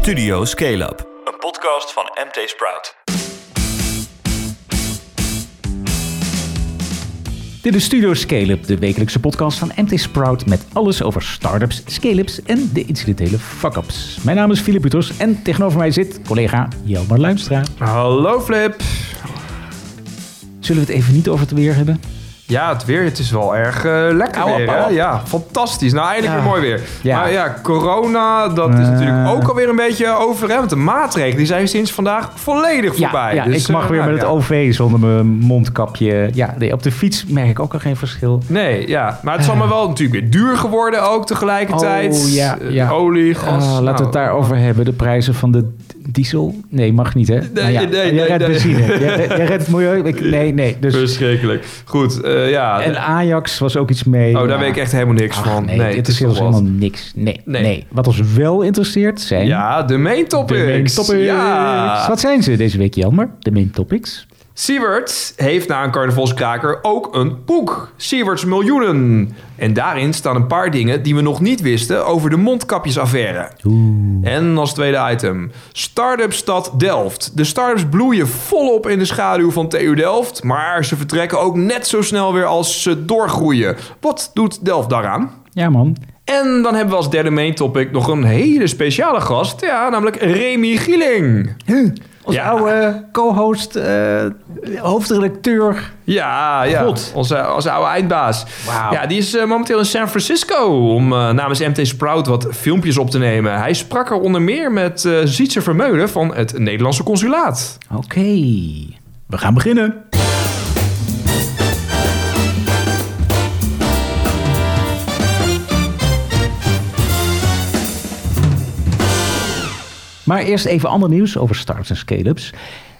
Studio Scale Up, een podcast van MT Sprout. Dit is Studio Scale-up, de wekelijkse podcast van MT Sprout met alles over startups, scale-ups en de incidentele fuck-ups. Mijn naam is Filip Buters en tegenover mij zit collega Jelmar Luimstra. Hallo Flip. Zullen we het even niet over het weer hebben? Ja, het weer, het is wel erg eh, lekker weer. Hè? Ja, fantastisch. Nou, eindelijk Ja. weer mooi weer. Ja. Maar ja, corona, dat is Eh. natuurlijk ook alweer een beetje over. Hè? Want de maatregelen die zijn sinds vandaag volledig voorbij. ja, Dus, ik mag eh, weer nou, met het ja. OV zonder mijn mondkapje. Ja, nee, op de fiets merk ik ook al geen verschil. Nee, ja. Maar het is allemaal wel natuurlijk weer duur geworden ook tegelijkertijd. Oh, ja, Eh, ja. Olie, gas. Ah, laten we het nou, daarover hebben. De prijzen van de diesel. Nee, mag niet, hè? Nou ja, nee, nee, redt nee. benzine. Jij, jij redt het milieu. Ik, nee, nee. Dus, Verschrikkelijk. Goed, eh, ja. en Ajax was ook iets mee. oh, daar weet ik echt helemaal niks Ach, van. nee, nee, het is helemaal niks. Nee, nee, Nee. Wat ons wel interesseert zijn... Ja, de main de topics. main topics. Ja. Wat zijn ze deze week, Jelmer? De main topics? Siewert heeft na een carnavalskraker ook een boek. Siewerts Miljoenen. En daarin staan een paar dingen die we nog niet wisten over de mondkapjesaffaire. En als tweede item. Startup Stad Delft. De startups bloeien volop in de schaduw van TU Delft. Maar ze vertrekken ook net zo snel weer als ze doorgroeien. Wat doet Delft daaraan? Ja, man. En dan hebben we als derde main topic nog een hele speciale gast. Ja, namelijk Remy Gieling. Ja. oude co-host, eh, hoofdredacteur. Ja, ja. God. Onze, onze oude eindbaas. Ja, die is eh, momenteel in San Francisco om eh, namens MT Sprout wat filmpjes op te nemen. Hij sprak er onder meer met Zietse Vermeulen van het Nederlandse consulaat. Oké, we gaan beginnen. Maar eerst even ander nieuws over startups en scale-ups. We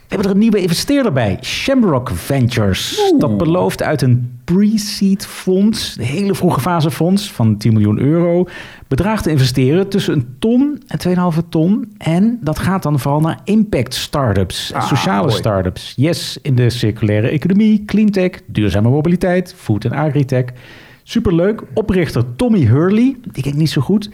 hebben er een nieuwe investeerder bij, Shamrock Ventures. Dat belooft uit een pre-seed fonds, een hele vroege fase fonds van 10 miljoen euro, bedrag te investeren tussen een ton en 2,5 ton. En dat gaat dan vooral naar impact startups, Ah, sociale mooi. startups. Yes, in de circulaire economie, cleantech, duurzame mobiliteit, food en agritech. Superleuk. Oprichter Tommy Hurley, die ken ik niet zo goed.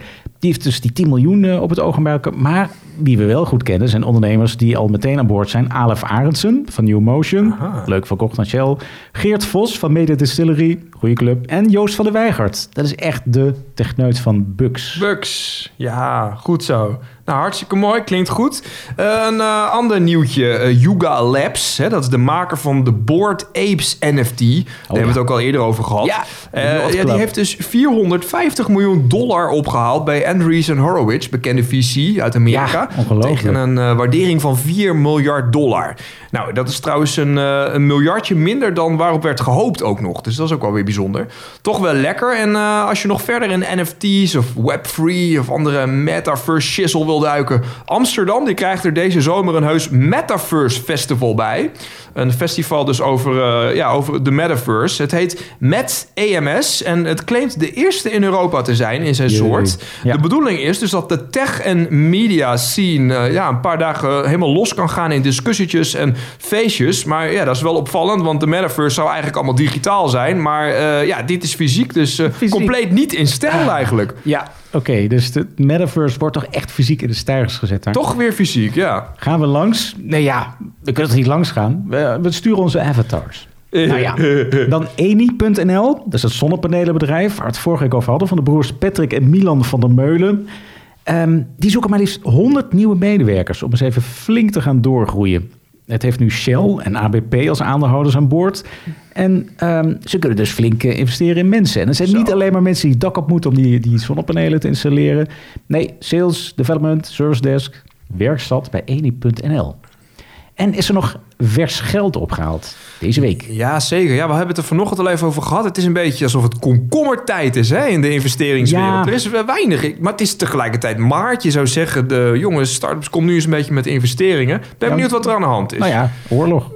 Die heeft dus die 10 miljoen eh, op het ogenmerk. Maar wie we wel goed kennen zijn ondernemers die al meteen aan boord zijn. Alef Arendsen van New Motion. Leuk verkocht aan Shell. Geert Vos van Mede Distillery. Goeie club. En Joost van der Weigert. Dat is echt de techneut van Bux. Bucks. Ja, goed zo. Nou, hartstikke mooi. Klinkt goed. Een eh, ander nieuwtje. eh, Yuga Labs. Hè, dat is de maker van de Board Apes NFT. Daar hebben we het ook al eerder over gehad. Ja, ja, die heeft dus 450 miljoen dollar opgehaald bij Andreessen Horowitz, bekende VC uit Amerika. Ja. Tegen een eh, waardering van 4 miljard dollar. Nou, dat is trouwens een, eh, een miljardje minder dan waarop werd gehoopt ook nog. Dus dat is ook wel weer bijzonder. Toch wel lekker. En eh, als je nog verder in NFT's of Web3 of andere metaverse shizzle wil duiken. Amsterdam die krijgt er deze zomer een heus Metaverse Festival bij. Een festival dus over, ja, over de metaverse. Het heet Met EMS en het claimt de eerste in Europa te zijn in zijn Jee. soort. Ja. De bedoeling is dus dat de tech- en media scene eh, ja, een paar dagen helemaal los kan gaan in discussietjes en feestjes. Maar ja, dat is wel opvallend, want de metaverse zou eigenlijk allemaal digitaal zijn. Maar eh, ja, dit is fysiek, dus eh, Fysiek. compleet niet in stijl eigenlijk. Ja, oké. dus de metaverse wordt toch echt fysiek in de stijgers gezet daar. Toch weer fysiek, ja. Gaan we langs? Nee ja, we kunnen toch niet langs gaan? We, we sturen onze avatars. Nou ja, dan Eni.nl, dat is het zonnepanelenbedrijf waar we het vorige week over hadden, van de broers Patrick en Milan van der Meulen. Ehm, die zoeken maar liefst 100 nieuwe medewerkers om eens even flink te gaan doorgroeien. Het heeft nu Shell en ABP als aandeelhouders aan boord. En ehm, ze kunnen dus flink eh, investeren in mensen. En het zijn Zo. niet alleen maar mensen die het dak op moeten om die, die zonnepanelen te installeren. Nee, sales, development, service desk, werkstad bij Eni.nl. En is er nog vers geld opgehaald deze week? Ja, zeker. Ja, we hebben het er vanochtend al even over gehad. Het is een beetje alsof het komkommertijd is hè, in de investeringswereld. Ja. Er is weinig, maar het is tegelijkertijd maart. Je zou zeggen, de jonge startups komen nu eens een beetje met investeringen. Ben Ja. benieuwd wat er aan de hand is. Nou ja, oorlog.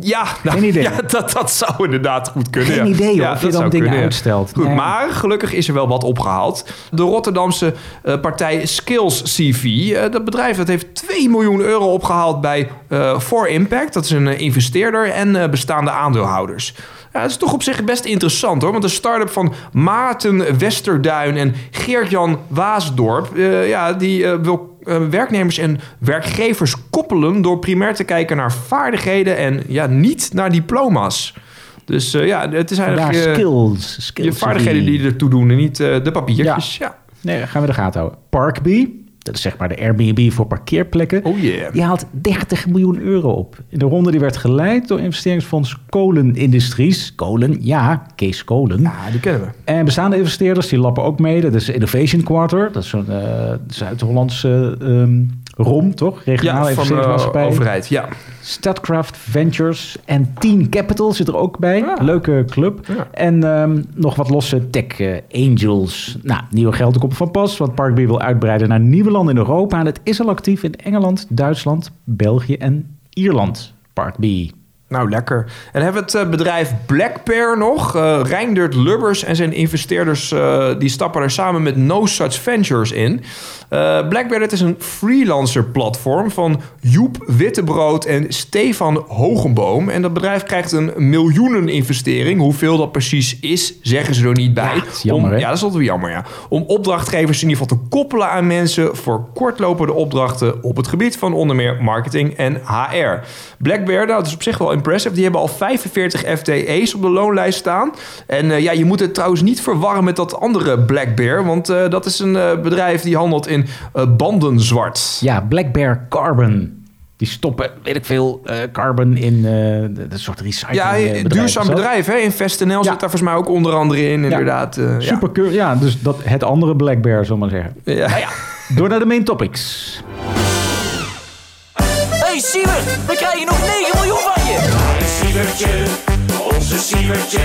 Ja, nou, Geen idee. ja dat, dat zou inderdaad goed kunnen. Geen idee, hoor, Ja, of je dat dan dingen kunnen, uitstelt. Goed, Nee. maar gelukkig is er wel wat opgehaald. De Rotterdamse eh, partij Skills CV. eh, dat bedrijf dat heeft 2 miljoen euro opgehaald bij eh For Impact. Dat is een investeerder en bestaande aandeelhouders. Ja, dat is toch op zich best interessant hoor. Want de start-up van Maarten Westerduin en Geert-Jan Waasdorp... eh, ja, die eh, wil eh, werknemers en werkgevers koppelen... door primair te kijken naar vaardigheden en ja, niet naar diploma's. Dus ja, het is eigenlijk eh, skills, skills. je vaardigheden die ertoe doen en niet de papiertjes. Ja. Nee, gaan we de gaten houden. Parkbee, dat is zeg maar de Airbnb voor parkeerplekken. Oh yeah. Die haalt 30 miljoen euro op. In de ronde die werd geleid door investeringsfonds Kolen Industries. Kolen, ja, Kees Kolen. Ja, die kennen we. En bestaande investeerders die lappen ook mee. Dat is Innovation Quarter. Dat is zo'n eh, Zuid-Hollandse ehm, ROM, toch? Regionale Ja, van de investeringsmaatschappij. overheid. Ja. Statcraft Ventures en Teen Capital zit er ook bij. Ah. Leuke club. Ja. En ehm, nog wat losse tech eh, angels. Nou, nieuwe geld komt van pas, want Parkbee wil uitbreiden naar nieuwe landen in Europa. En het is al actief in Engeland, Duitsland, België en Ierland. Parkbee. Nou, lekker. En dan hebben we het eh, bedrijf Blackpear nog. Eh Reindert Lubbers en zijn investeerders eh, die stappen er samen met No Such Ventures in. Blackpear dat is een freelancer platform van Joep Wittebrood en Stefan Hogenboom. En dat bedrijf krijgt een miljoenen investering. Hoeveel dat precies is, zeggen ze er niet bij. Ja, dat is jammer, Om- ja, dat is altijd wel jammer, ja. Om opdrachtgevers in ieder geval te koppelen aan mensen voor kortlopende opdrachten op het gebied van onder meer marketing en HR. Blackbear, nou, dat is op zich wel impressive. Die hebben al 45 FTE's op de loonlijst staan. En eh, ja, je moet het trouwens niet verwarren met dat andere Blackbear, want eh, dat is een eh, bedrijf die handelt in eh, bandenzwart. Ja, Black Bear Carbon. Die stoppen, weet ik veel, eh, carbon in eh, de, de soort recycling. Ja, bedrijf duurzaam bedrijf, hè? InvestNL Ja. zit daar volgens mij ook onder andere in, inderdaad. eh, ja. Super keur- ja, dus dat, het andere Black Bear, zal maar zeggen. Ja. Nou ja, door naar de main topics. hey Siewert, we krijgen nog 9 miljoen van Sievertje, onze Sievertje.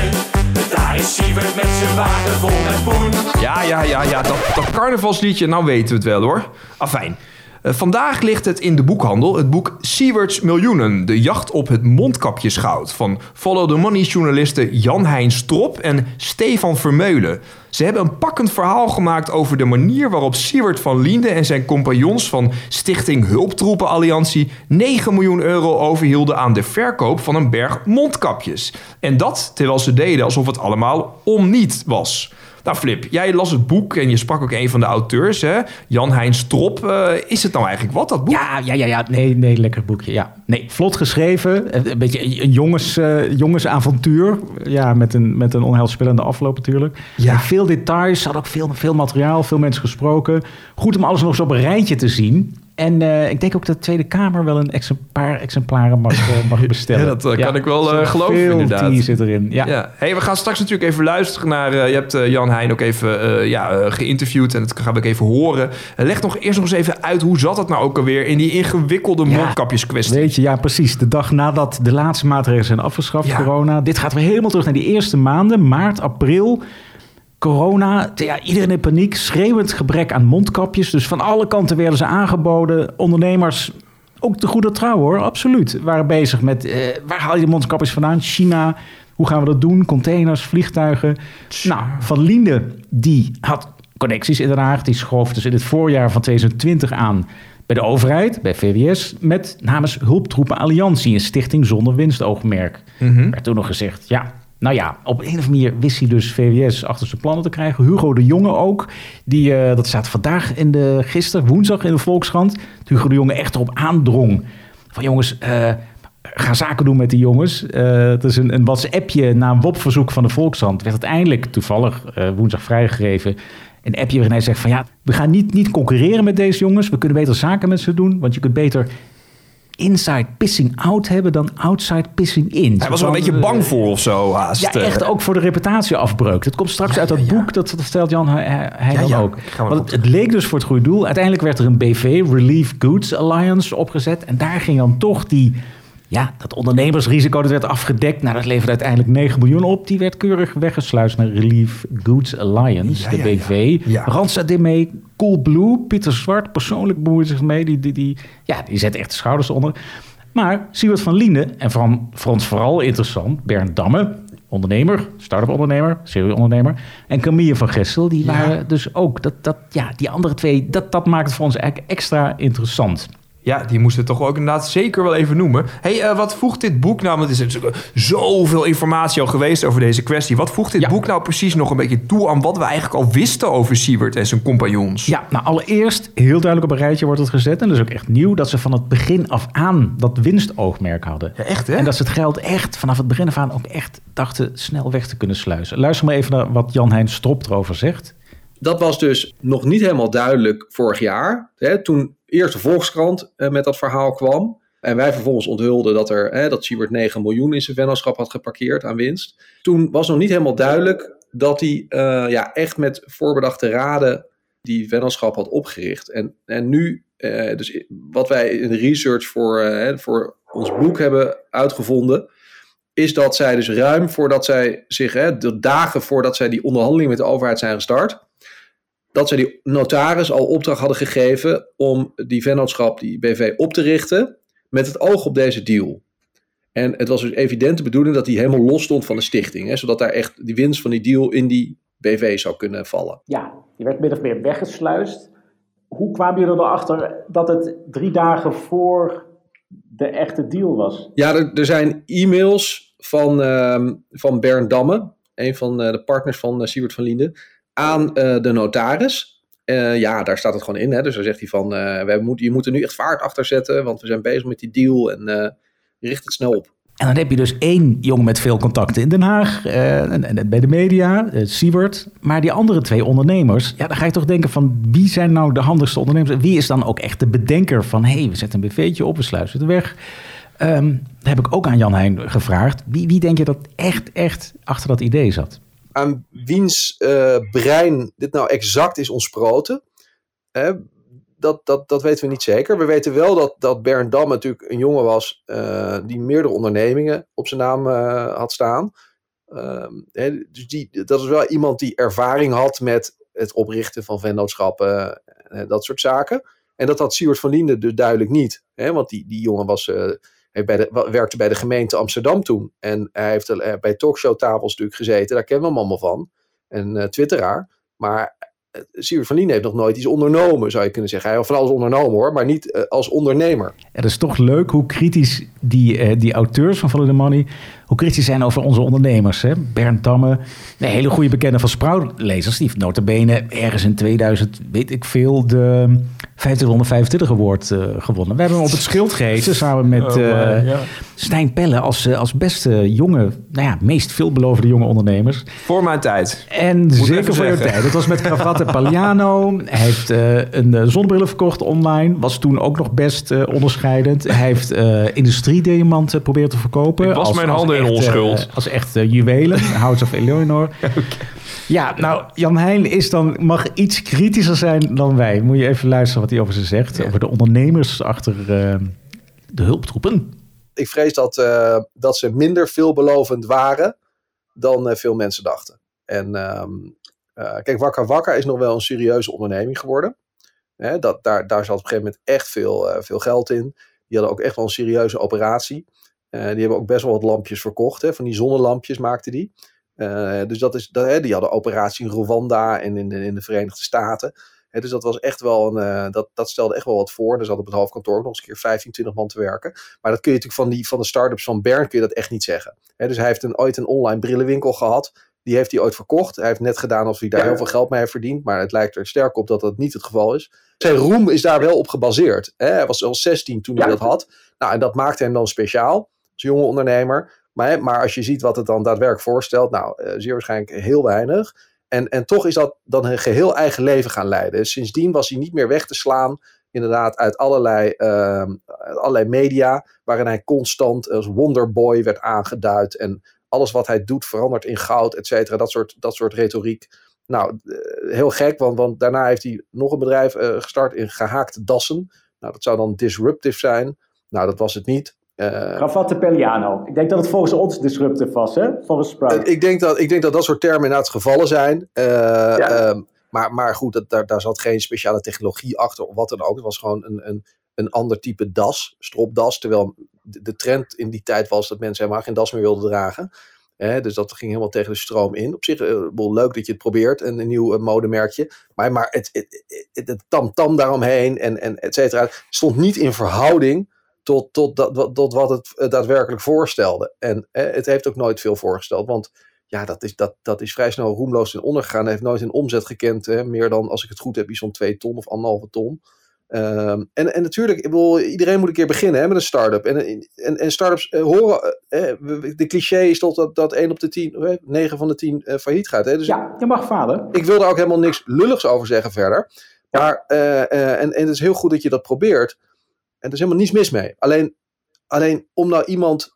Daar is Sievert met zijn wagen vol met poen. Ja, ja, ja, ja. Dat, dat carnavalsliedje, nou weten we het wel hoor. Afijn. Eh, vandaag ligt het in de boekhandel, het boek Sieverts Miljoenen. De jacht op het mondkapjesgoud. Van Follow the Money journalisten Jan-Hein Strop en Stefan Vermeulen. Ze hebben een pakkend verhaal gemaakt over de manier waarop Siewert van Liende en zijn compagnons van Stichting Hulptroepen Alliantie 9 miljoen euro overhielden aan de verkoop van een berg mondkapjes. En dat terwijl ze deden alsof het allemaal om niet was. Nou, Flip, jij las het boek en je sprak ook een van de auteurs, hè? Jan-Hein Strop. Eh, is het nou eigenlijk wat, dat boek? Ja, ja, ja, ja. Nee, nee, lekker boekje. Ja. Nee, vlot geschreven. Een een beetje een jongens, eh, jongensavontuur. Ja, met een, met een onheilspellende afloop natuurlijk. Ja. En veel details. Hadden ook veel, veel materiaal, veel mensen gesproken. Goed om alles nog eens op een rijtje te zien. En eh, ik denk ook dat de Tweede Kamer wel een ex- paar exemplaren mag, eh, mag bestellen. Ja, dat, eh, kan ik wel, geloven, veel inderdaad. tea zit erin. Ja. Ja. Hey, we gaan straks natuurlijk even luisteren naar... je hebt Jan Heijn ook even ja, geïnterviewd en dat gaan we ook even horen. Leg nog eerst nog eens even uit, hoe zat het nou ook alweer... in die ingewikkelde Ja, mondkapjeskwestie? Weet je, ja precies. De dag nadat de laatste maatregelen zijn afgeschaft, corona. Dit gaat weer helemaal terug naar die eerste maanden, maart, april. Corona, ja, iedereen in paniek, schreeuwend gebrek aan mondkapjes. Dus van alle kanten werden ze aangeboden. Ondernemers, ook de goede trouw hoor, absoluut. Waren bezig met, eh, waar haal je de mondkapjes vandaan? China, hoe gaan we dat doen? Containers, vliegtuigen. Nou, Van Linde, die had connecties in Den Haag. Die schoof dus in het voorjaar van 2020 aan bij de overheid, bij VWS... met namens Hulptroepen Alliantie, een stichting zonder winstoogmerk. werd toen nog gezegd, ja... Nou ja, op een of andere manier wist hij dus VWS achter zijn plannen te krijgen. Hugo de Jonge ook. Die, eh, dat staat vandaag in de, gisteren, woensdag in de Volkskrant. Hugo de Jonge echt erop aandrong. Van jongens, eh, ga zaken doen met die jongens. Eh, het is een, een WhatsAppje na een WOP-verzoek van de Volkskrant. Werd uiteindelijk toevallig woensdag vrijgegeven. Een appje waarin hij zegt van ja, we gaan niet, niet concurreren met deze jongens. We kunnen beter zaken met ze doen. Want je kunt beter inside pissing out hebben dan outside pissing in. Hij was er een beetje eh, bang voor of zo, haast. ja, echt eh. ook voor de reputatieafbreuk. Dat komt straks uit dat boek, dat, dat stelt Jan hij, dan ja, ook. Want het, het leek dus voor het goede doel. Uiteindelijk werd er een BV, Relief Goods Alliance, opgezet. En daar ging dan toch die, ja, dat ondernemersrisico, dat werd afgedekt. Nou, dat leverde uiteindelijk 9 miljoen op. Die werd keurig weggesluist naar Relief Goods Alliance, Ja, de ja, BV. ja. Randstad deed mee, Coolblue, Pieter Zwart persoonlijk bemoeide zich mee. Die, die, die, ja, die zet echt de schouders onder. Maar Siewert van Liende, en van, voor ons vooral interessant, Bernd Damme, ondernemer, start-up ondernemer, serieondernemer, en Camille van Gessel, die waren dus ook, dat, dat, ja, die andere twee, dat, dat maakt het voor ons eigenlijk extra interessant. Ja, die moesten we toch ook inderdaad zeker wel even noemen. hey, eh, wat voegt dit boek nou... Want er is zoveel informatie al geweest over deze kwestie. Wat voegt dit Ja. boek nou precies nog een beetje toe... aan wat we eigenlijk al wisten over Siebert en zijn compagnons? Ja, nou allereerst heel duidelijk op een rijtje wordt het gezet. En dat is ook echt nieuw dat ze van het begin af aan dat winstoogmerk hadden. Ja, echt hè? En dat ze het geld echt vanaf het begin af aan ook echt dachten snel weg te kunnen sluizen. Luister maar even naar wat Jan-Hein Strop erover zegt. Dat was dus nog niet helemaal duidelijk vorig jaar. Hè, toen eerst de Volkskrant eh, met dat verhaal kwam. En wij vervolgens onthulden dat, er, hè, dat Siebert 9 miljoen in zijn vennootschap had geparkeerd aan winst. Toen was nog niet helemaal duidelijk dat hij eh, ja, echt met voorbedachte raden die vennootschap had opgericht. En, en nu, eh, dus wat wij in de research voor, voor ons boek hebben uitgevonden, is dat zij dus ruim voordat zij zich, hè, de dagen voordat zij die onderhandeling met de overheid zijn gestart, dat zij die notaris al opdracht hadden gegeven om die vennootschap, die BV, op te richten met het oog op deze deal. En het was dus evident de bedoeling dat die helemaal los stond van de stichting, hè, zodat daar echt die winst van die deal in die BV zou kunnen vallen. Ja, die werd min of meer weggesluist. Hoe kwamen jullie erachter dat het drie dagen voor de echte deal was? Ja, er, er zijn e-mails van, ehm, van Bernd Damme, een van eh, de partners van uh, Siebert van Linden, aan eh, de notaris. Eh, ja, daar staat het gewoon in. Hè? Dus daar zegt hij van, eh, we moeten, je moet er nu echt vaart achter zetten, want we zijn bezig met die deal en eh, richt het snel op. En dan heb je dus één jongen met veel contacten in Den Haag en, en bij de media, Siebert. Maar die andere twee ondernemers, ja, dan ga je toch denken van wie zijn nou de handigste ondernemers? Wie is dan ook echt de bedenker van hé, hey, we zetten een BV'tje op, we sluiten het weg. Ehm heb ik ook aan Jan Heijn gevraagd. Wie, wie denk je dat echt, echt achter dat idee zat? Aan wiens eh, brein dit nou exact is ontsproten, hè, dat, dat, dat weten we niet zeker. We weten wel dat, dat Bernd Dam natuurlijk een jongen was eh, die meerdere ondernemingen op zijn naam eh, had staan. Ehm, hè, dus die, dat is wel iemand die ervaring had met het oprichten van vennootschappen, dat soort zaken. En dat had Siewert van Linden dus duidelijk niet. Hè, want die, die jongen was, werkte bij de gemeente Amsterdam toen. En hij heeft eh, bij talkshowtafels natuurlijk gezeten. Daar kennen we hem allemaal van. En eh twitteraar. Maar Siewert van Linden heeft nog nooit iets ondernomen, zou je kunnen zeggen. Hij heeft van alles ondernomen hoor, maar niet als ondernemer. Dat is toch leuk hoe kritisch die, die auteurs van Follow the Money... hoe kritisch zijn over onze ondernemers. Hè? Bernd Damme, een hele goede bekende van Sprout-lezers... die notabene ergens in 2000, weet ik veel... de 2525 award eh, gewonnen. We hebben hem op het schild gehezen samen met Oh, eh, ja. Stijn Pelle... Als, eh, als beste jonge, nou ja, meest veelbelovende jonge ondernemers. Voor mijn tijd. En zeker voor je tijd. Dat was met Cravatte Paliano. Hij heeft een zonnebrillen verkocht online. Was toen ook nog best onderscheidend. Hij heeft industriediamanten proberen te verkopen. Ik was mijn handen in echt, eh, onschuld. als echt juwelen. House of Eleanor. Ja, nou, Jan Heijn is dan, mag iets kritischer zijn dan wij. Moet je even luisteren wat hij over ze zegt. Over de ondernemers achter eh, de hulptroepen. Ik vrees dat, eh, dat ze minder veelbelovend waren dan eh, veel mensen dachten. En ehm, eh, kijk, Wakka Wakka is nog wel een serieuze onderneming geworden. Hè, dat, daar, daar zat op een gegeven moment echt veel, veel geld in. Die hadden ook echt wel een serieuze operatie. Die hebben ook best wel wat lampjes verkocht. Hè, van die zonnelampjes maakten die. Eh, dus dat is, dat, hè, die hadden operatie in Rwanda en in, de- in de Verenigde Staten. Hè, dus dat was echt wel een, eh, dat, dat stelde echt wel wat voor. Er zat op het hoofdkantoor ook nog eens een keer 15, 20 man te werken. Maar dat kun je natuurlijk van, die, van de start-ups van Bernd kun je dat echt niet zeggen. Hè, dus hij heeft een, ooit een online brillenwinkel gehad. Die heeft hij ooit verkocht. Hij heeft net gedaan alsof hij daar heel veel geld mee heeft verdiend. Maar het lijkt er sterk op dat dat niet het geval is. Zijn roem is daar wel op gebaseerd. Hè? Hij was al 16 toen hij dat had. Nou, en dat maakte hem dan speciaal. Als jonge ondernemer. Maar, maar als je ziet wat het dan daadwerkelijk voorstelt. Nou, eh, zeer waarschijnlijk heel weinig. En, en toch is dat dan een geheel eigen leven gaan leiden. Sindsdien was hij niet meer weg te slaan. Inderdaad, uit allerlei, ehm, allerlei media. Waarin hij constant als Wonderboy werd aangeduid. En alles wat hij doet verandert in goud, et cetera. Dat soort, dat soort retoriek. Nou, eh, heel gek, want, want daarna heeft hij nog een bedrijf eh, gestart in gehaakte dassen. Nou, dat zou dan disruptive zijn. Nou, dat was het niet. Eh, Ravatte Pelliano. Ik denk dat het volgens ons disruptive was, hè? Volgens Sprout. ik, denk dat, ik denk dat dat soort termen inderdaad gevallen zijn. Eh, ehm, maar, maar goed, dat, daar, daar zat geen speciale technologie achter of wat dan ook. Het was gewoon een, een, een ander type das, stropdas. Terwijl de, de trend in die tijd was dat mensen helemaal geen das meer wilden dragen. Dus dat ging helemaal tegen de stroom in. Op zich eh, wel leuk dat je het probeert, een, een nieuw eh, modemerkje. Maar, maar het, het, het, het tam-tam daaromheen en, en et cetera, stond niet in verhouding tot, tot, dat, wat- tot wat het eh, daadwerkelijk voorstelde. En eh, het heeft ook nooit veel voorgesteld, want ja, dat is, dat, dat is vrij snel roemloos in ondergegaan. Hij heeft nooit een omzet gekend, hè, meer dan, als ik het goed heb, iets van 2 ton of anderhalve ton. Ehm, en, en natuurlijk, ik bedoel, iedereen moet een keer beginnen hè, met een start-up. En, en, en start-ups eh, horen, eh, de cliché is toch dat, dat 1 op de 10, eh, 9 van de 10 eh, failliet gaat. Hè? Dus Ja, je mag vader. ik wil daar ook helemaal niks lulligs over zeggen verder. Maar, en, en het is heel goed dat je dat probeert. En er is helemaal niets mis mee. Alleen, alleen om nou iemand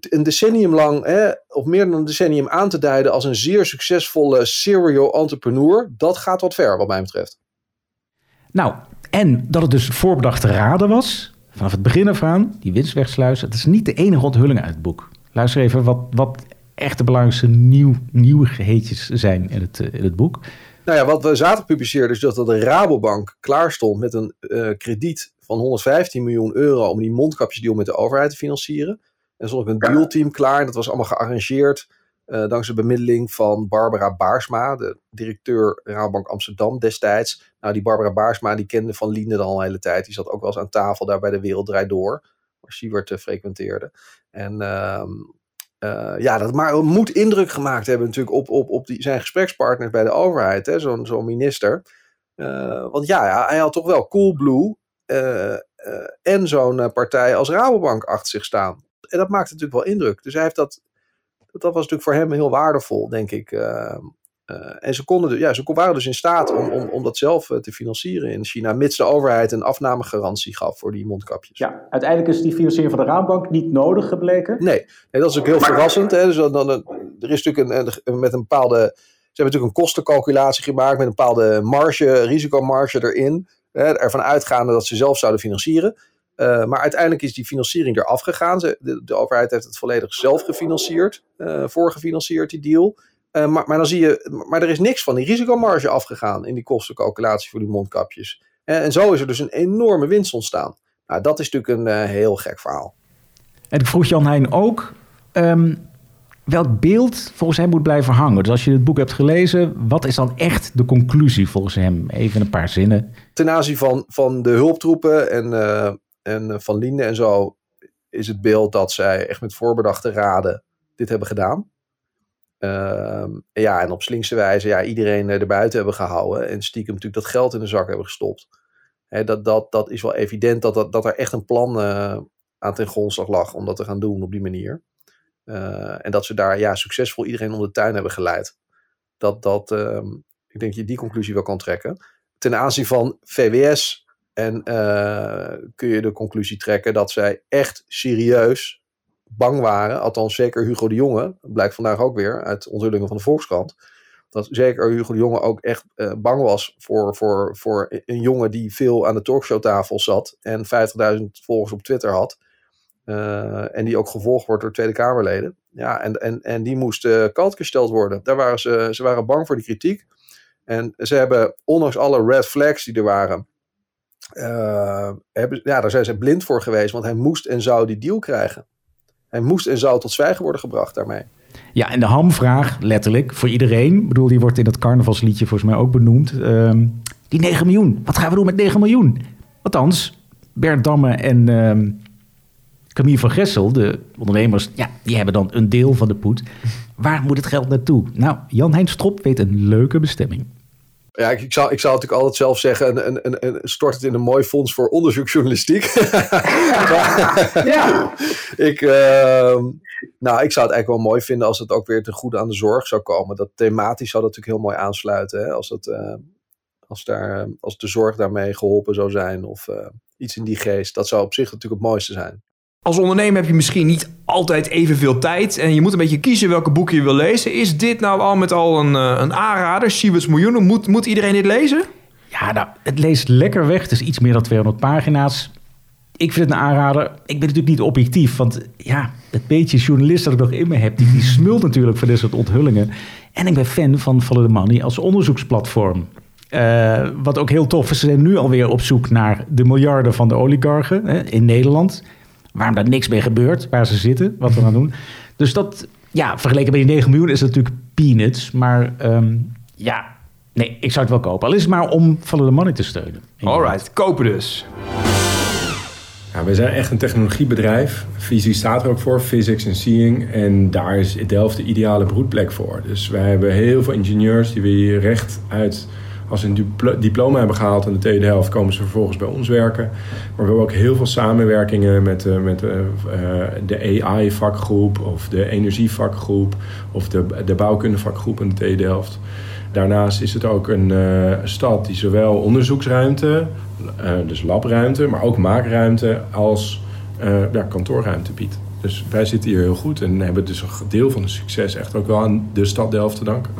een decennium lang, hè, of meer dan een decennium aan te duiden als een zeer succesvolle serial entrepreneur, dat gaat wat ver wat mij betreft. Nou, en dat het dus voorbedachte raden was, vanaf het begin af aan, die winst wegsluizen. Het is niet de enige onthulling uit het boek. Luister even wat, wat echt de belangrijkste nieuw, nieuwigheidjes zijn in het, eh, in het boek. Nou ja, wat we zaterdag publiceerden is dat de Rabobank klaar stond met een eh, krediet van 115 miljoen euro om die mondkapjesdeal met de overheid te financieren. En stond ook een dealteam klaar. En dat was allemaal gearrangeerd eh, dankzij bemiddeling van Barbara Baarsma, de directeur Rabobank Amsterdam destijds. Nou, die Barbara Baarsma, die kende Van Liende al een hele tijd. Die zat ook wel eens aan tafel daar bij de Wereld Draait Door, waar Siewert eh, frequenteerde. En eh, ja, dat maar moet indruk gemaakt hebben natuurlijk op, op, op die, zijn gesprekspartners bij de overheid, zo'n zo'n minister. Eh, want ja, ja, hij had toch wel Coolblue eh, en zo'n partij als Rabobank achter zich staan. En dat maakte natuurlijk wel indruk. Dus hij heeft dat, dat was natuurlijk voor hem heel waardevol, denk ik. Eh, en ze, konden, dus- ja, ze waren dus in staat om, om, om dat zelf eh, te financieren in China, mits de overheid een afnamegarantie gaf voor die mondkapjes. Ja, uiteindelijk is die financiering van de Raadbank niet nodig gebleken. Nee, nee, dat is ook heel verrassend. Hè? Dus dan, dan, er is natuurlijk een, een- met een bepaalde. Ze hebben natuurlijk een kostencalculatie gemaakt met een bepaalde marge, risicomarge erin. Hè, ervan uitgaande dat ze zelf zouden financieren. Eh, maar uiteindelijk is die financiering eraf gegaan. Ze, de, de overheid heeft het volledig zelf gefinancierd, eh voorgefinancierd, die deal. Eh, maar, maar dan zie je, maar er is niks van die risicomarge afgegaan in die kostencalculatie voor die mondkapjes. En, en zo is er dus een enorme winst ontstaan. Nou, dat is natuurlijk een eh, heel gek verhaal. En ik vroeg Jan Heijn ook ehm, welk beeld volgens hem moet blijven hangen. Dus als je het boek hebt gelezen, wat is dan echt de conclusie volgens hem? Even een paar zinnen. ten aanzien van, van de hulptroepen en, eh, en eh, van Linde en zo, is het beeld dat zij echt met voorbedachte raden dit hebben gedaan. Ehm, ja, en op slinkse wijze ja, iedereen eh, erbuiten hebben gehouden en stiekem natuurlijk dat geld in de zak hebben gestopt. Hè, dat, dat, dat is wel evident dat, dat, dat er echt een plan eh, aan ten grondslag lag om dat te gaan doen op die manier. Eh, en dat ze daar ja, succesvol iedereen om de tuin hebben geleid. Dat, dat, ehm, ik denk je die conclusie wel kan trekken ten aanzien van VWS en kun je de conclusie trekken dat zij echt serieus bang waren. Althans, zeker Hugo de Jonge, blijkt vandaag ook weer uit onthullingen van de Volkskrant. Dat zeker Hugo de Jonge ook echt eh, bang was voor, voor, voor een jongen die veel aan de talkshowtafel zat en 50.000 volgers op Twitter had. Eh, en die ook gevolgd wordt door Tweede Kamerleden. Ja, en, en, en die moest uh, kalt gesteld worden. Daar waren ze, ze waren bang voor die kritiek. En ze hebben, ondanks alle red flags die er waren, hebben, ja, daar zijn ze blind voor geweest. Want hij moest en zou die deal krijgen. Hij moest en zou tot zwijgen worden gebracht daarmee. Ja, en de hamvraag, letterlijk, voor iedereen. Ik bedoel, die wordt in dat carnavalsliedje volgens mij ook benoemd. Um, die 9 miljoen, wat gaan we doen met 9 miljoen? Althans, Bert Damme en um, Camille van Gessel, de ondernemers, ja, die hebben dan een deel van de poet. Waar moet het geld naartoe? Nou, Jan Hein Strop weet een leuke bestemming. Ja, ik, ik, zou, ik zou natuurlijk altijd zelf zeggen: een, een, een, stort het in een mooi fonds voor onderzoeksjournalistiek. ja. ik, uh, nou, ik zou het eigenlijk wel mooi vinden als het ook weer ten goede aan de zorg zou komen. Dat thematisch zou dat natuurlijk heel mooi aansluiten. Hè? Als, het, uh, als, daar, als de zorg daarmee geholpen zou zijn of uh, iets in die geest. Dat zou op zich natuurlijk het mooiste zijn. Als ondernemer heb je misschien niet altijd evenveel tijd en je moet een beetje kiezen welke boeken je wil lezen. Is dit nou al met al een, een aanrader? Sieverts Miljoenen, moet, moet iedereen dit lezen? Ja, nou, het leest lekker weg. Het is iets meer dan 200 pagina's. Ik vind het een aanrader. Ik ben natuurlijk niet objectief, want ja, het beetje journalist dat ik nog in me heb, die, smult natuurlijk van dit soort onthullingen. En ik ben fan van Follow the Money als onderzoeksplatform. Uh, wat ook heel tof is, ze zijn nu alweer op zoek naar de miljarden van de oligarchen hè, in Nederland waarom daar niks mee gebeurt, waar ze zitten, wat we gaan doen. Dus dat, ja, vergeleken bij die 9 miljoen is het natuurlijk peanuts. Maar ehm, ja, nee, ik zou het wel kopen. Al is het maar om Follow the Money te steunen. Alright, kopen dus. Ja, we zijn echt een technologiebedrijf. Visie staat er ook voor, Physics and Seeing. En daar is Delft de ideale broedplek voor. Dus wij hebben heel veel ingenieurs die we hier recht uit... als ze een diplo- diploma hebben gehaald aan de TU Delft... komen ze vervolgens bij ons werken. Maar we hebben ook heel veel samenwerkingen met, eh, met eh, eh, de AI-vakgroep... of de energievakgroep of de, de bouwkundevakgroep aan de TU Delft. Daarnaast is het ook een stad die zowel onderzoeksruimte, dus labruimte, maar ook maakruimte als ja, kantoorruimte biedt. Dus wij zitten hier heel goed en hebben dus een deel van het succes echt ook wel aan de stad Delft te danken.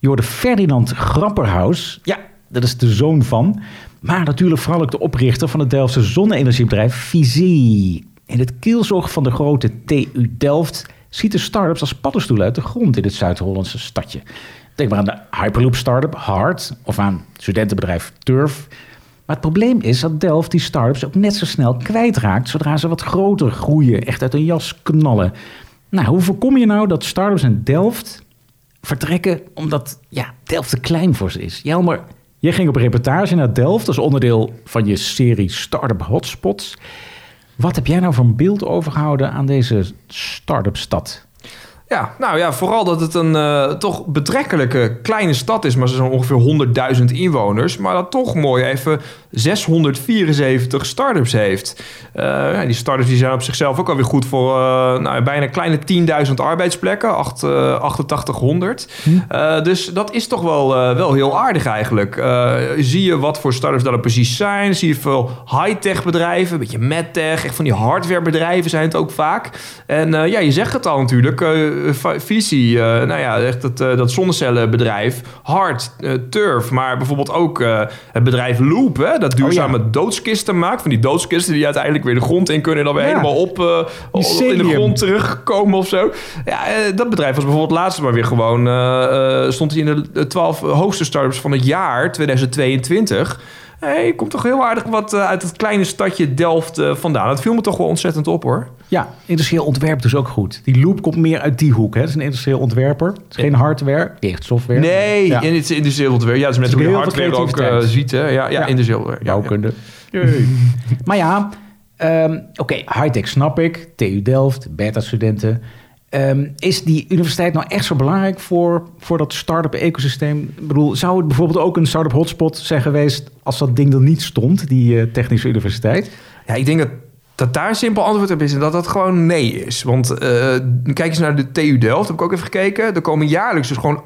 Je hoorde Ferdinand Grapperhaus. Ja, dat is de zoon van. Maar natuurlijk vooral ook de oprichter van het Delftse zonne-energiebedrijf Visie. In het kielzog van de grote TU Delft ziet de start-ups als paddenstoelen uit de grond in het Zuid-Hollandse stadje. Denk maar aan de Hyperloop startup Hard of aan het studentenbedrijf Turf. Maar het probleem is dat Delft die start-ups ook net zo snel kwijtraakt zodra ze wat groter groeien, echt uit een jas knallen. Nou, hoe voorkom je nou dat start-ups in Delft vertrekken omdat ja, Delft te klein voor ze is. Jelmer, jij ging op reportage naar Delft als onderdeel van je serie Startup Hotspots. Wat heb jij nou een beeld overgehouden aan deze start-up stad? Ja, nou ja, vooral dat het een eh, toch betrekkelijke kleine stad is, maar ze zijn ongeveer 100.000 inwoners, maar dat toch mooi even 674 start-ups heeft. Eh, ja, die start-ups die zijn op zichzelf ook alweer goed voor eh, nou, bijna kleine 10.000 arbeidsplekken, acht, eh, 8800. Eh, dus dat is toch wel, wel heel aardig eigenlijk. Zie je wat voor start-ups dat er precies zijn? Zie je veel high-tech bedrijven, een beetje medtech, echt van die hardwarebedrijven zijn het ook vaak. En ja, je zegt het al natuurlijk, Visie, eh, nou ja, echt dat, eh, dat zonnecellenbedrijf, Hard, eh, Turf, maar bijvoorbeeld ook eh, het bedrijf Loop, hè, dat duurzame doodskisten maakt. Van die doodskisten die uiteindelijk weer de grond in kunnen en dan weer Ja. helemaal op, eh, in de grond terugkomen of zo. Ja, eh, dat bedrijf was bijvoorbeeld laatst maar weer gewoon, eh, eh, stond hij in de 12 hoogste startups van het jaar 2022. Hey, komt toch heel aardig wat eh, uit het kleine stadje Delft eh, vandaan. Dat viel me toch wel ontzettend op hoor. Ja, industrieel ontwerp dus ook goed. Die Loop komt meer uit die hoek. Hè? Het is een industrieel ontwerper. Het is geen hardware, echt software. Nee, Ja. in het industrieel ontwerp. Ja, dat is met is hoe je hardware ook eh, ziet. Hè? Ja, ja, Ja. industrieel ontwerp. Ja, ja. Bouwkunde. Maar ja, ehm, oké, high-tech snap ik. TU Delft, beta-studenten. Ehm, is die universiteit nou echt zo belangrijk voor, voor dat start-up ecosysteem? Ik bedoel, zou het bijvoorbeeld ook een start-up hotspot zijn geweest als dat ding er niet stond, die eh, technische universiteit? Ja, ik denk dat, dat daar een simpel antwoord op is en dat dat gewoon nee is. Want eh, kijk eens naar de TU Delft, heb ik ook even gekeken. Er komen jaarlijks dus gewoon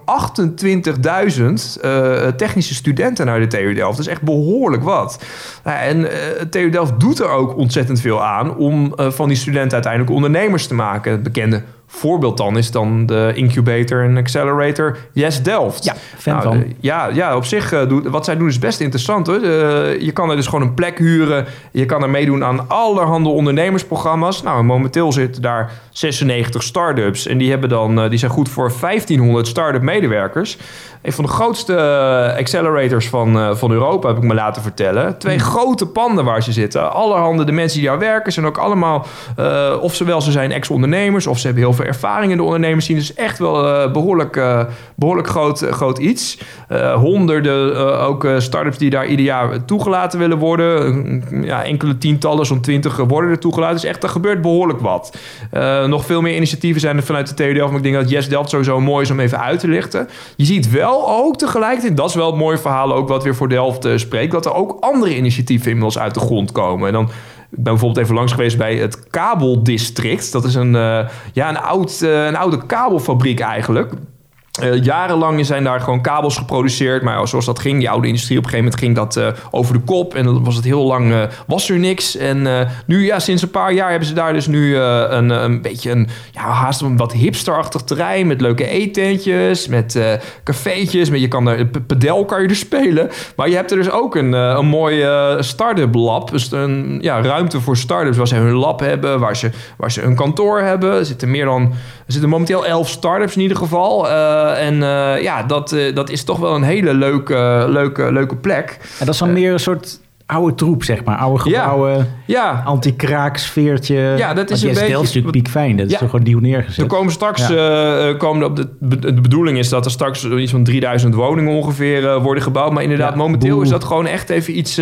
28.000 eh, technische studenten naar de TU Delft. Dat is echt behoorlijk wat. En TU Delft doet er ook ontzettend veel aan om van die studenten uiteindelijk ondernemers te maken. Het bekende voorbeeld dan is dan de incubator en accelerator Yes Delft. Ja, fan Nou, van. eh, ja, ja, op zich, eh, doet- wat zij doen is best interessant. Hoor. Eh, je kan er dus gewoon een plek huren. Je kan er meedoen aan allerhande ondernemersprogramma's. Nou, en momenteel zitten daar 96 start-ups. En die, hebben dan, die zijn goed voor 1500 start-up medewerkers. Een van de grootste accelerators van, van Europa, heb ik me laten vertellen. Twee grote panden waar ze zitten. Allerhande de mensen die daar werken zijn ook allemaal... of zowel ze zijn ex-ondernemers... of ze hebben heel veel ervaring in de ondernemers zien. Dus echt wel eh, behoorlijk, eh, behoorlijk groot, groot iets. Eh, honderden eh, ook eh, start-ups die daar ieder jaar toegelaten willen worden. Eh, ja, enkele tientallen, zo'n twintig worden er toegelaten. Dus echt, er gebeurt behoorlijk wat. Eh, nog veel meer initiatieven zijn er vanuit de TU Delft. Maar ik denk dat Yes Delft sowieso mooi is om even uit te lichten. Je ziet wel ook tegelijkertijd, dat is wel het mooie verhaal ook wat weer voor Delft eh, spreekt, dat er ook andere initiatieven inmiddels uit de grond komen. En dan ik ben bijvoorbeeld even langs geweest bij het Kabeldistrict. Dat is een, eh, ja, een, oud, eh, een oude kabelfabriek eigenlijk. Eh, jarenlang zijn daar gewoon kabels geproduceerd. Maar zoals dat ging, die oude industrie, op een gegeven moment ging dat eh, over de kop. En dan was het heel lang, eh, was er niks. En nu, ja, sinds een paar jaar hebben ze daar dus nu een, een beetje een, ja, haast een wat hipsterachtig terrein. Met leuke eetentjes, met cafeetjes. Met, je kan er, p- padel kan je er spelen. Maar je hebt er dus ook een, een mooi eh, start-up lab. Dus een ja, ruimte voor start-ups waar ze hun lab hebben. Waar ze, waar ze een kantoor hebben. Er zitten meer dan, er zitten momenteel elf start-ups in ieder geval. Eh, en eh, ja, dat, eh, dat is toch wel een hele leuke, leuke, leuke plek. En dat is dan meer een soort oude troep, zeg maar. Oude Ja. gebouwen, Ja, anti-kraaksfeertje. Ja, dat is een beetje- natuurlijk piekfijn. Dat is Ja. toch gewoon nieuw neergezet. Er komen straks, Ja. eh, eh, komen op de, de bedoeling is dat er straks iets van 3000 woningen ongeveer eh, worden gebouwd. Maar inderdaad, Ja, momenteel boe. is dat gewoon echt even iets,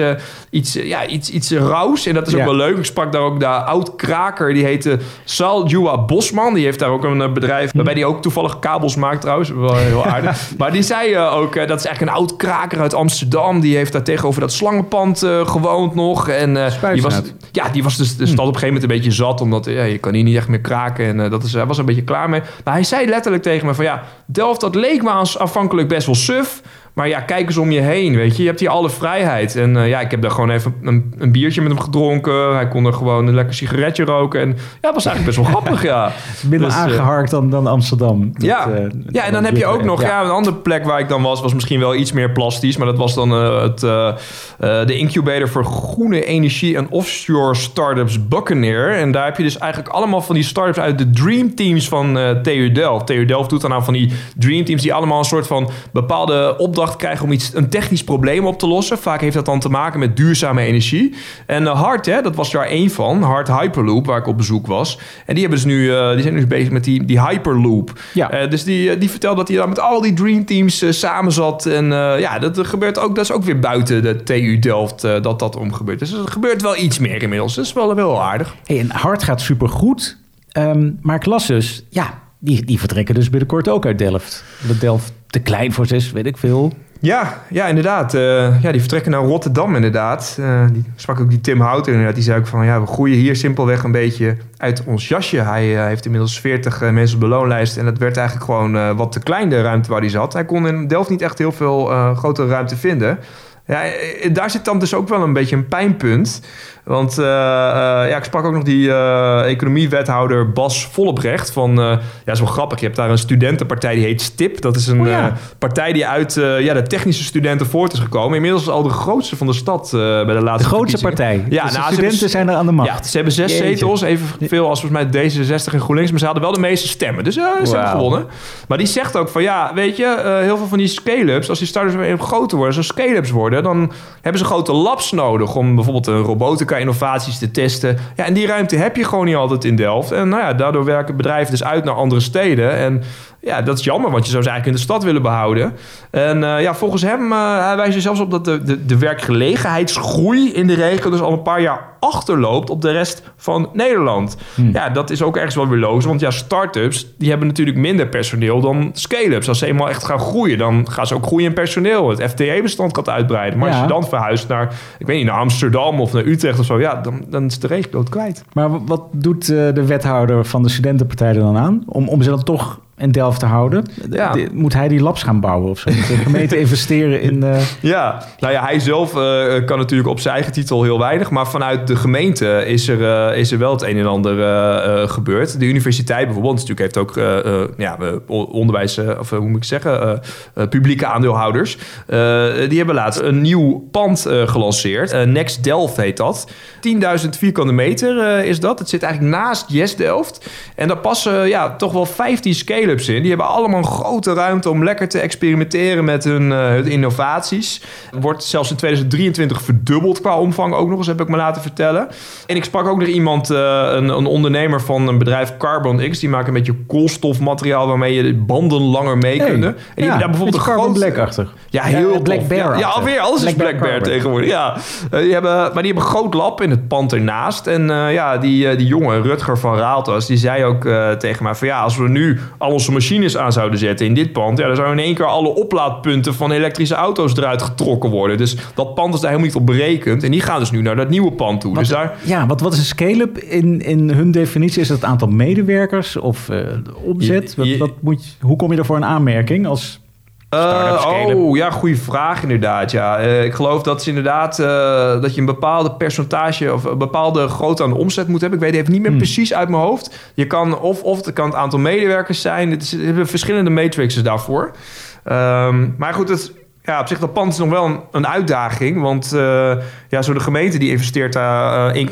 iets, ja, iets, iets rauws. En dat is ook Ja. wel leuk. Ik sprak daar ook de oud-kraker, die heette Sal Jua Bosman. Die heeft daar ook een bedrijf, Hm. waarbij die ook toevallig kabels maakt trouwens. Wel heel aardig. maar die zei ook, dat is eigenlijk een oud-kraker uit Amsterdam. Die heeft daar tegenover dat slangenpand gewoond nog. En eh, die was, ja, die was dus de stad op een gegeven moment een beetje zat. Omdat ja, je kan hier niet echt meer kraken. En eh, dat is, hij was een beetje klaar mee. Maar hij zei letterlijk tegen me van ja, Delft dat leek me als aanvankelijk best wel suf. Maar ja, kijk eens om je heen, weet je. Je hebt hier alle vrijheid. En eh, ja, ik heb daar gewoon even een, een biertje met hem gedronken. Hij kon er gewoon een lekker sigaretje roken. En ja, was eigenlijk best wel grappig, ja. Minder Dus, eh, aangeharkt dan, dan Amsterdam. Met, ja. eh, ja, en dan heb je ook nog ja. een andere plek waar ik dan was, was misschien wel iets meer plastisch. Maar dat was dan het, de incubator voor groene energie en offshore startups Buccaneer. En daar heb je dus eigenlijk allemaal van die startups uit de dream teams van TU Delft. TU Delft doet dan aan van die dream teams die allemaal een soort van bepaalde opdracht krijgen om iets, een technisch probleem op te lossen. Vaak heeft dat dan te maken met duurzame energie. En uh, Hart, hè, dat was daar één van. Hart Hyperloop, waar ik op bezoek was. En die, hebben dus nu, uh, die zijn nu bezig met die, die Hyperloop. Ja. Uh, dus die, die vertelde dat hij daar met al die dream teams samen zat. En ja, dat gebeurt ook, dat is ook weer buiten de TU Delft dat dat om gebeurt. Dus er gebeurt wel iets meer inmiddels. Dat is wel, wel aardig. Hey, en Hart gaat supergoed. Um, maar ik las dus, ja, die, die vertrekken dus binnenkort ook uit Delft. Dat Delft te klein voor is, weet ik veel. Ja, ja inderdaad. Uh, ja, die vertrekken naar Rotterdam inderdaad. Uh, die sprak ook die Tim Houten inderdaad. Die zei ook van, ja, we groeien hier simpelweg een beetje uit ons jasje. Hij uh, heeft inmiddels 40 mensen op de loonlijst. En dat werd eigenlijk gewoon wat te klein, de ruimte waar hij zat. Hij kon in Delft niet echt heel veel grotere ruimte vinden. Ja, daar zit dan dus ook wel een beetje een pijnpunt. Want uh, uh, ja, ik sprak ook nog die uh, economiewethouder Bas Vollebrecht van... ja, is wel grappig. Je hebt daar een studentenpartij die heet STIP. Dat is een oh, ja. partij die uit ja, de technische studenten voort is gekomen. Inmiddels al de grootste van de stad bij de laatste De grootste partij? Ja, dus nou, de studenten zijn er aan de macht? Ja, ze hebben zes Jeetje. zetels. Evenveel als volgens mij D66 en GroenLinks. Maar ze hadden wel de meeste stemmen. Dus ze Wow. hebben gewonnen. Maar die zegt ook van ja, weet je... heel veel van die scale-ups, als die startups weer groter worden... als ze scale-ups worden, dan hebben ze grote labs nodig... om bijvoorbeeld een innovaties te testen. Ja, en die ruimte heb je gewoon niet altijd in Delft. En nou ja, daardoor werken bedrijven dus uit naar andere steden. En ja, dat is jammer, want je zou ze eigenlijk in de stad willen behouden. En uh, ja, volgens hem, uh, hij wijst er zelfs op dat de, de, de werkgelegenheidsgroei in de regio dus al een paar jaar achterloopt op de rest van Nederland. Hmm. Ja, dat is ook ergens wel weer logisch, want ja, start-ups, die hebben natuurlijk minder personeel dan scale-ups. Als ze eenmaal echt gaan groeien, dan gaan ze ook groeien in personeel. Het FTE-bestand gaat uitbreiden. Maar Ja. als je dan verhuist naar, ik weet niet, naar Amsterdam of naar Utrecht of zo, ja, dan, dan is de regio het kwijt. Maar wat doet eh, de wethouder van de studentenpartij er dan aan? Om, om ze dan toch in Delft te houden? Ja. Moet hij die labs gaan bouwen of zo? Moet de gemeente investeren in... eh, Ja, nou ja, hij zelf eh, kan natuurlijk op zijn eigen titel heel weinig. Maar vanuit de gemeente is er, eh, is er wel het een en ander gebeurd. De universiteit bijvoorbeeld natuurlijk heeft ook ja, onderwijs, of hoe moet ik zeggen, publieke aandeelhouders. Die hebben laatst een nieuw pand gelanceerd. Next Delft heet dat. 10.000 vierkante meter is dat. Het zit eigenlijk naast Yes Delft. En daar passen ja, toch wel 15 scale-ups in. Die hebben allemaal een grote ruimte om lekker te experimenteren met hun, eh, hun innovaties. Wordt zelfs in 2023 verdubbeld qua omvang ook nog eens, heb ik me laten vertellen. En ik sprak ook nog iemand, eh, een, een ondernemer van een bedrijf Carbon X. Die maken een beetje koolstofmateriaal waarmee je de banden langer mee Hey, kunnen. En die ja, hebben daar bijvoorbeeld een groot... Black-achtig. Ja, heel Black. Bear Ja, ja, alweer. Alles Black is Black Bear tegenwoordig. Ja. Eh, die hebben, maar die hebben een groot lab in het pand ernaast. En ja, die, die jongen, Rutger van Raaltas, die zei ook tegen mij van ja, als we nu al onze machines aan zouden zetten in dit pand, ja, dan zouden in één keer alle oplaadpunten van elektrische auto's eruit getrokken worden. Dus dat pand is daar helemaal niet op berekend. En die gaan dus nu naar dat nieuwe pand toe. Dus daar, Ja, wat, wat is een scale-up in, in hun definitie? Is dat het aantal medewerkers of eh, omzet? Je- je- wat, wat moet, je- hoe kom je er voor een aanmerking als scale-up? oh, ja, goede vraag inderdaad. Ja. Eh, ik geloof dat ze inderdaad eh, dat je een bepaalde percentage of een bepaalde grootte aan de omzet moet hebben. Ik weet even niet meer Hmm. precies uit mijn hoofd. Je kan of, of het kan het aantal medewerkers zijn. Het is, er hebben verschillende matrices daarvoor. Ehm, maar goed, het, ja, op zich dat pand is nog wel een, een uitdaging. Want eh, ja, zo de gemeente die investeert daar eh,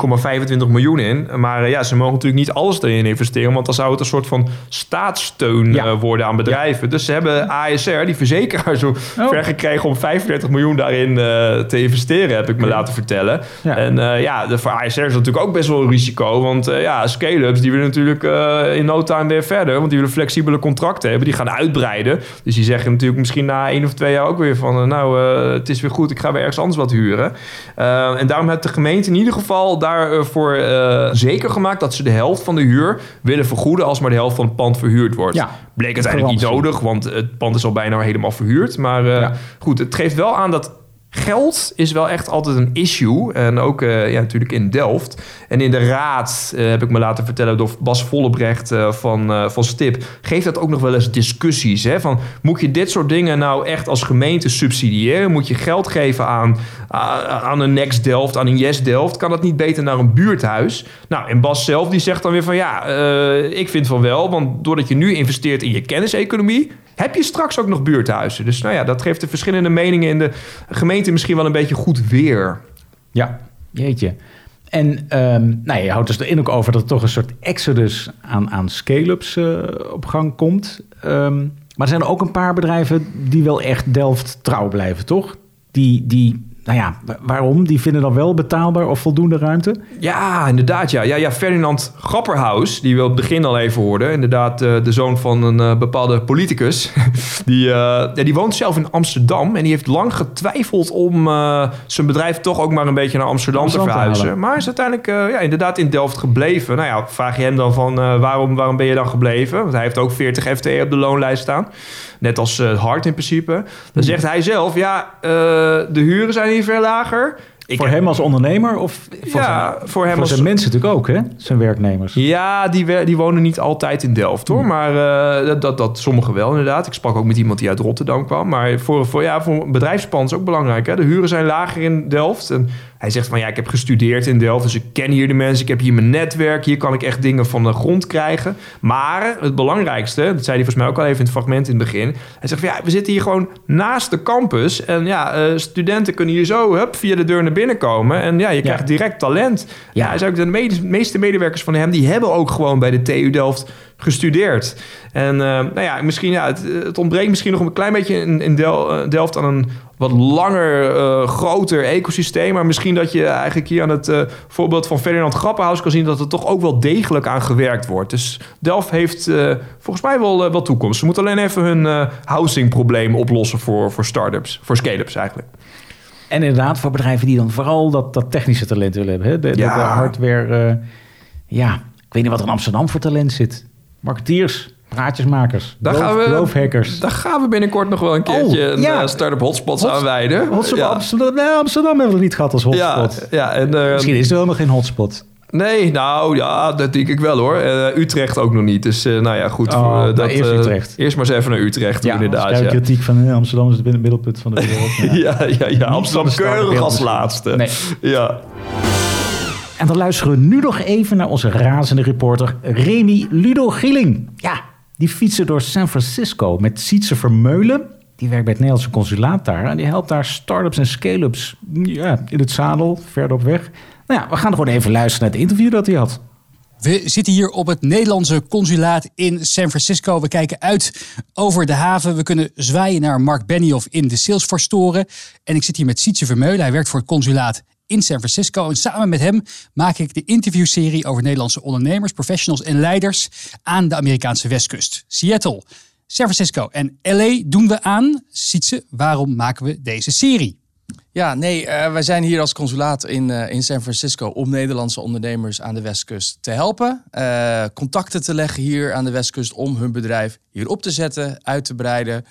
1,25 miljoen in. Maar eh, ja, ze mogen natuurlijk niet alles erin investeren. Want dan zou het een soort van staatssteun Ja. eh, worden aan bedrijven. Dus ze hebben ASR, die verzekeraar, zo Oh. ver gekregen om 35 miljoen daarin eh, te investeren, heb ik me laten vertellen. Ja. En eh, ja, de, voor ASR is dat natuurlijk ook best wel een risico. Want eh, ja, scale-ups die willen natuurlijk eh, in no time weer verder. Want die willen flexibele contracten hebben. Die gaan uitbreiden. Dus die zeggen natuurlijk misschien na één of twee jaar ook weer van... eh, nou, eh, het is weer goed, ik ga weer ergens anders wat huren. Eh, en daarom heeft de gemeente in ieder geval daarvoor zeker gemaakt... dat ze de helft van de huur willen vergoeden... als maar de helft van het pand verhuurd wordt. Ja. Bleek uiteindelijk niet nodig, want het pand is al bijna helemaal verhuurd. Maar Ja. goed, het geeft wel aan dat geld is wel echt altijd een issue. En ook eh, ja, natuurlijk in Delft. En in de raad, eh, heb ik me laten vertellen door Bas Vollebrecht eh, van, van Stip... geeft dat ook nog wel eens discussies. Hè? Van, moet je dit soort dingen nou echt als gemeente subsidiëren? Moet je geld geven aan, aan- een Next Delft, aan een Yes Delft? Kan dat niet beter naar een buurthuis? Nou, en Bas zelf die zegt dan weer van... ja, ik vind van wel, want doordat je nu investeert in je kenniseconomie... heb je straks ook nog buurthuizen. Dus nou ja, dat geeft de verschillende meningen in de gemeente misschien wel een beetje goed weer. Ja, jeetje. En ehm, nou, je houdt dus erin ook over dat er toch een soort exodus aan, aan scale-ups eh, op gang komt. Ehm, maar er zijn er ook een paar bedrijven die wel echt Delft trouw blijven, toch? Die, die nou ja, wa- waarom? Die vinden dan wel betaalbaar of voldoende ruimte? Ja, inderdaad. Ja, ja, ja Ferdinand Grapperhaus, die we op het begin al even hoorden. Inderdaad, eh, de zoon van een eh, bepaalde politicus. die, eh, ja, die woont zelf in Amsterdam. En die heeft lang getwijfeld om zijn bedrijf toch ook maar een beetje naar Amsterdam, Amsterdam te verhuizen. maar is uiteindelijk ja, inderdaad in Delft gebleven. Nou ja, vraag je hem dan van waarom, waarom ben je dan gebleven? Want hij heeft ook 40 FTE op de loonlijst staan. Net als eh, Hart in principe. Dan zegt hij zelf, ja, eh, de huren zijn hier veel lager. Ik voor hem als ondernemer of voor, Ja, zijn, voor hem voor als- zijn mensen natuurlijk ook, hè? Zijn werknemers. Ja, die, die wonen niet altijd in Delft hoor. Maar eh, dat, dat, dat sommigen wel inderdaad. Ik sprak ook met iemand die uit Rotterdam kwam. Maar voor, voor, ja, voor een bedrijfspand is ook belangrijk. Hè? De huren zijn lager in Delft. En hij zegt van ja, ik heb gestudeerd in Delft. Dus ik ken hier de mensen. Ik heb hier mijn netwerk. Hier kan ik echt dingen van de grond krijgen. Maar het belangrijkste, dat zei hij volgens mij ook al even in het fragment in het begin. Hij zegt van ja, we zitten hier gewoon naast de campus. En ja, eh, studenten kunnen hier zo hup, via de deur naar binnen komen. En ja, je krijgt direct talent. Ja, hij zei ook, de meeste medewerkers van hem... die hebben ook gewoon bij de TU Delft gestudeerd. En eh, nou ja, misschien, ja, het, het ontbreekt misschien nog een klein beetje in, in Del- eh, Delft... aan een wat langer, eh, groter ecosysteem. Maar misschien dat je eigenlijk hier aan het eh, voorbeeld van Ferdinand Grappenhaus kan zien... dat er toch ook wel degelijk aan gewerkt wordt. Dus Delft heeft eh, volgens mij wel, wel toekomst. Ze moeten alleen even hun housingprobleem oplossen voor, voor start-ups. Voor scale-ups eigenlijk. En inderdaad, voor bedrijven die dan vooral dat, dat technische talent willen hebben. Hè? De, Ja. de hardware. ja, ik weet niet wat er in Amsterdam voor talent zit. Marketeers, praatjesmakers, Daar gaan we-. Daar gaan we binnenkort nog wel een keertje Oh, een ja. eh, start-up hotspots Hot- aanwijden. Hotspot, ja. Amsterdam, nee, Amsterdam hebben we niet gehad als hotspot. Ja, ja en, eh, Misschien is er wel nog geen hotspot. Nee, nou ja, dat denk ik wel hoor. Eh, Utrecht ook nog niet. Dus nou ja, goed. Oh, nou, dat, eerst Utrecht. Eerst maar eens even naar Utrecht, Ja, inderdaad. Ja. kritiek van eh, Amsterdam is het middelpunt van de wereld. Ja. Ja, ja, ja. Amsterdam keurig als laatste. Nee. Ja. En dan luisteren we nu nog even naar onze razende reporter Remy Ludo Gieling. Ja, die fietsen door San Francisco met Sietse Vermeulen. Die werkt bij het Nederlandse consulaat daar. En die helpt daar start-ups en scale-ups ja, in het zadel, verder op weg. Nou ja, we gaan gewoon even luisteren naar het interview dat hij had. We zitten hier op het Nederlandse consulaat in San Francisco. We kijken uit over de haven. We kunnen zwaaien naar Mark Benioff in de Salesforce toren. En ik zit hier met Sietse Vermeulen. Hij werkt voor het consulaat in San Francisco. En samen met hem maak ik de interviewserie over Nederlandse ondernemers, professionals en leiders aan de Amerikaanse westkust. Seattle, San Francisco en LA doen we aan. Sietse, waarom maken we deze serie? Ja, nee, eh, wij zijn hier als consulaat in, eh, in San Francisco om Nederlandse ondernemers aan de Westkust te helpen. eh, contacten te leggen hier aan de Westkust om hun bedrijf hier op te zetten, uit te breiden,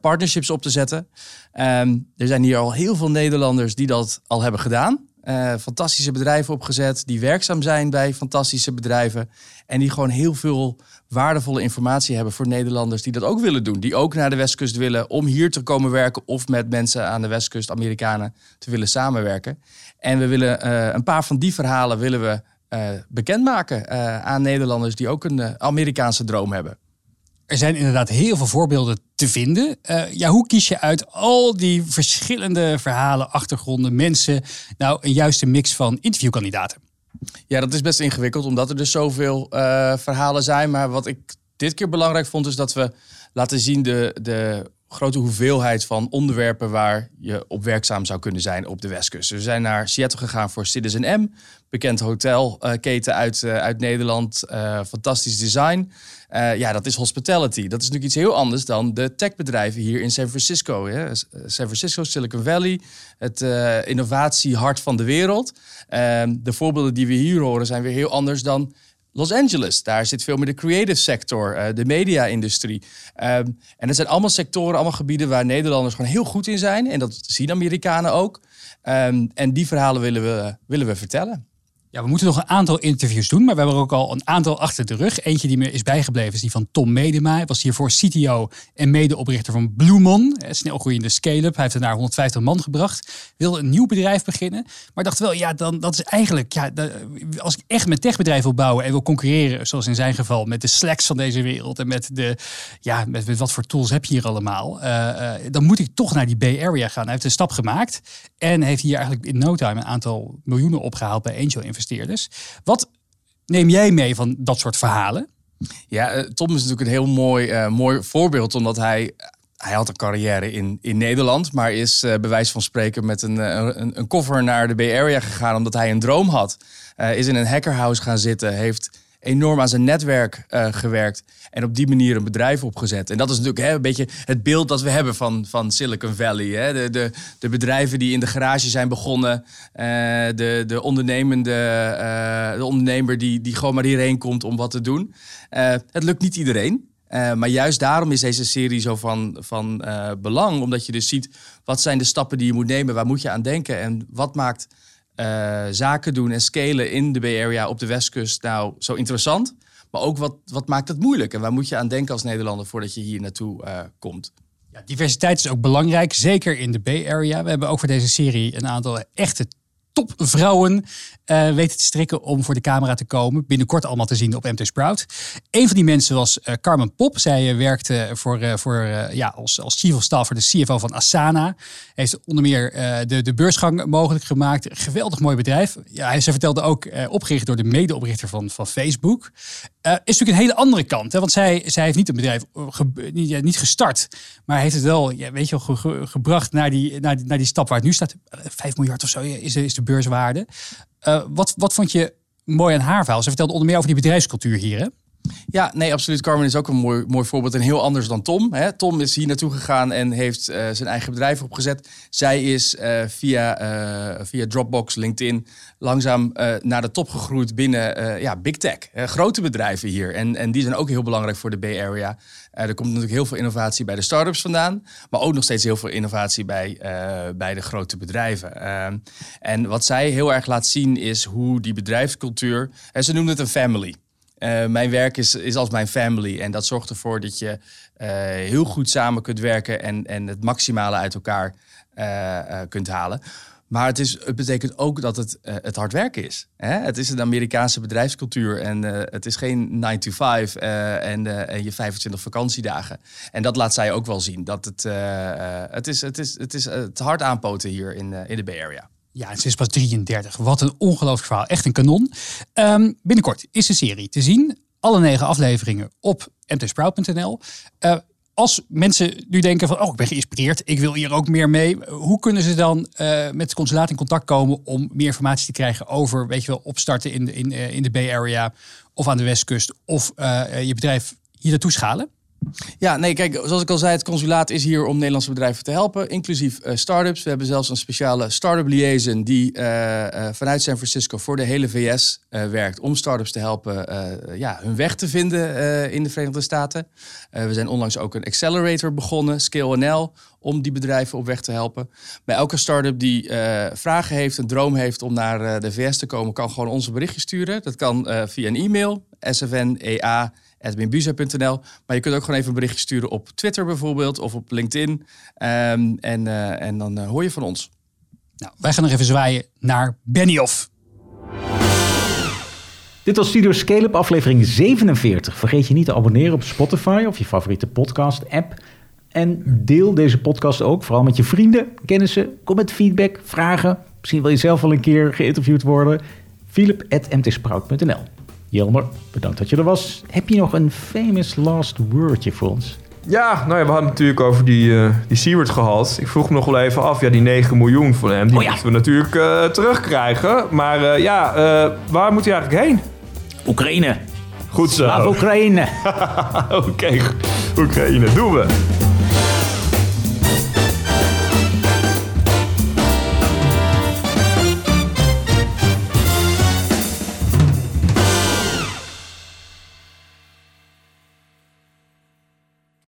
partnerships op te zetten. Ehm, er zijn hier al heel veel Nederlanders die dat al hebben gedaan. Eh, fantastische bedrijven opgezet, die werkzaam zijn bij fantastische bedrijven. En die gewoon heel veel waardevolle informatie hebben voor Nederlanders die dat ook willen doen. Die ook naar de Westkust willen om hier te komen werken of met mensen aan de Westkust, Amerikanen, te willen samenwerken. En we willen eh, een paar van die verhalen willen we eh, bekendmaken aan Nederlanders die ook een Amerikaanse droom hebben. Er zijn inderdaad heel veel voorbeelden te vinden. Eh, ja, hoe kies je uit al die verschillende verhalen, achtergronden, mensen, nou een juiste mix van interviewkandidaten? Ja, dat is best ingewikkeld, omdat er dus zoveel eh, verhalen zijn. Maar wat ik dit keer belangrijk vond, is dat we laten zien de, de grote hoeveelheid van onderwerpen waar je op werkzaam zou kunnen zijn op de Westkust. We zijn naar Seattle gegaan voor Citizen M, bekend hotelketen uit, eh, uit Nederland, eh, fantastisch design. Eh, ja, dat is hospitality. Dat is natuurlijk iets heel anders dan de techbedrijven hier in San Francisco. Hè. San Francisco, Silicon Valley, het innovatiehart van de wereld. Ehm, de voorbeelden die we hier horen zijn weer heel anders dan Los Angeles. Daar zit veel meer de creative sector, uh, de media-industrie. Ehm, en dat zijn allemaal sectoren, allemaal gebieden waar Nederlanders gewoon heel goed in zijn. En dat zien Amerikanen ook. Ehm, en die verhalen willen we, willen we vertellen. We moeten nog een aantal interviews doen, maar we hebben er ook al een aantal achter de rug. Eentje die me is bijgebleven is die van Tom Medema. Hij was hiervoor CTO en medeoprichter van Bloemon, snelgroeiende scale-up. Hij heeft er naar 150 man gebracht. Wilde een nieuw bedrijf beginnen, maar dacht wel, ja, dan, dat is eigenlijk, ja, als ik echt met techbedrijf wil bouwen en wil concurreren, zoals in zijn geval, met de Slacks van deze wereld en met de, ja, met, wat voor tools heb je hier allemaal, uh, dan moet ik toch naar die Bay Area gaan. Hij heeft een stap gemaakt en heeft hier eigenlijk in no time een aantal miljoenen opgehaald bij angel Wat neem jij mee van dat soort verhalen? Ja, eh, Tom is natuurlijk een heel mooi, uh, mooi voorbeeld, omdat hij hij had een carrière in, in Nederland, maar is uh, bij wijze van spreken met een, een, een koffer naar de Bay Area gegaan omdat hij een droom had. Is in een hackerhouse gaan zitten, heeft enorm aan zijn netwerk uh, gewerkt. En op die manier een bedrijf opgezet. En dat is natuurlijk hè, een beetje het beeld dat we hebben van, van Silicon Valley. Hè? De, de, de bedrijven die in de garage zijn begonnen. Uh, de, de, ondernemende, uh, de ondernemer die, die gewoon maar hierheen komt om wat te doen. het lukt niet iedereen. maar juist daarom is deze serie zo van, van belang. Omdat je dus ziet wat zijn de stappen die je moet nemen. Waar moet je aan denken? En wat maakt uh, zaken doen en scalen in de Bay Area op de Westkust nou zo interessant? Maar ook wat, wat maakt het moeilijk? En waar moet je aan denken als Nederlander voordat je hier naartoe uh, komt? Ja, diversiteit is ook belangrijk, zeker in de Bay Area. We hebben ook voor deze serie een aantal echte topvrouwen uh, weten te strikken om voor de camera te komen. Binnenkort allemaal te zien op MT Sprout. Een van die mensen was uh, Carmen Pop. Zij uh, werkte voor, voor, ja, als, als chief of staff voor de CFO van Asana. Heeft onder meer de, de beursgang mogelijk gemaakt. Geweldig mooi bedrijf. Ja, ze vertelde ook opgericht door de medeoprichter van, van Facebook. Is natuurlijk een hele andere kant. Hè? Want zij, zij heeft niet een bedrijf ge, niet, niet, gestart. Maar heeft het wel ja, weet je, ge, ge, gebracht naar die, naar, naar die stap waar het nu staat. 5 miljard of zo is, is de beurswaarde. Wat, wat vond je mooi aan haar verhaal? Ze vertelde onder meer over die bedrijfscultuur hier, hè? Ja, nee, absoluut. Carmen is ook een mooi, mooi voorbeeld en heel anders dan Tom. Hè. Tom is hier naartoe gegaan en heeft uh, zijn eigen bedrijf opgezet. Zij is uh, via, uh, via Dropbox, LinkedIn langzaam naar de top gegroeid binnen ja, big tech. grote bedrijven hier. En, en die zijn ook heel belangrijk voor de Bay Area. er komt natuurlijk heel veel innovatie bij de startups vandaan. Maar ook nog steeds heel veel innovatie bij, bij de grote bedrijven. Ehm, en wat zij heel erg laat zien is hoe die bedrijfscultuur... En ze noemen het een family. Uh, mijn werk is, is als mijn family. En dat zorgt ervoor dat je uh, heel goed samen kunt werken en, en het maximale uit elkaar uh, kunt halen. Maar het, is, het betekent ook dat het, het hard werken is. Hè? Het is een Amerikaanse bedrijfscultuur en het is geen 9 to 5 en, en je 25 vakantiedagen. En dat laat zij ook wel zien. Dat het, het, is, het, is, het is het hard aanpoten hier in, in de Bay Area. Ja, ze is pas 33. Wat een ongelooflijk verhaal. Echt een kanon. Um, binnenkort is de serie te zien. Alle negen afleveringen op mtsprout.nl. Uh, als mensen nu denken van, oh, ik ben geïnspireerd, ik wil hier ook meer mee. Hoe kunnen ze dan uh, met het consulaat in contact komen om meer informatie te krijgen over, weet je wel, opstarten in, in, uh, in de Bay Area of aan de Westkust of je bedrijf hier naartoe schalen? Ja, nee, kijk, zoals ik al zei, het consulaat is hier om Nederlandse bedrijven te helpen, inclusief uh, start-ups. We hebben zelfs een speciale start-up liaison die uh, uh, vanuit San Francisco voor de hele VS werkt om start-ups te helpen ja, hun weg te vinden in de Verenigde Staten. we zijn onlangs ook een accelerator begonnen, ScaleNL, om die bedrijven op weg te helpen. Bij elke start-up die vragen heeft, een droom heeft om naar de VS te komen, kan gewoon onze berichtje sturen. Dat kan via een e-mail, svnea edwinbuza.nl. Maar je kunt ook gewoon even een berichtje sturen op Twitter bijvoorbeeld of op LinkedIn. Um, en, uh, en dan uh, hoor je van ons. Nou, wij gaan nog even zwaaien naar Benioff. Dit was Studio Scale-up aflevering 47. Vergeet je niet te abonneren op Spotify of je favoriete podcast-app. En deel deze podcast ook, vooral met je vrienden, kennissen. Kom met feedback, vragen. Misschien wil je zelf wel een keer geïnterviewd worden. Philip.mtsprout.nl Jelmer, bedankt dat je er was. Heb je nog een famous last wordje voor ons? Ja, nou ja, we hadden het natuurlijk over die, eh die Siewert gehad. Ik vroeg me nog wel even af, ja, die 9 miljoen van hem, die Oh ja. moeten we natuurlijk eh, terugkrijgen. Maar eh, ja, waar moet hij eigenlijk heen? Oekraïne. Goed zo. Slaaf Oekraïne. Oké, Oekraïne, doen we.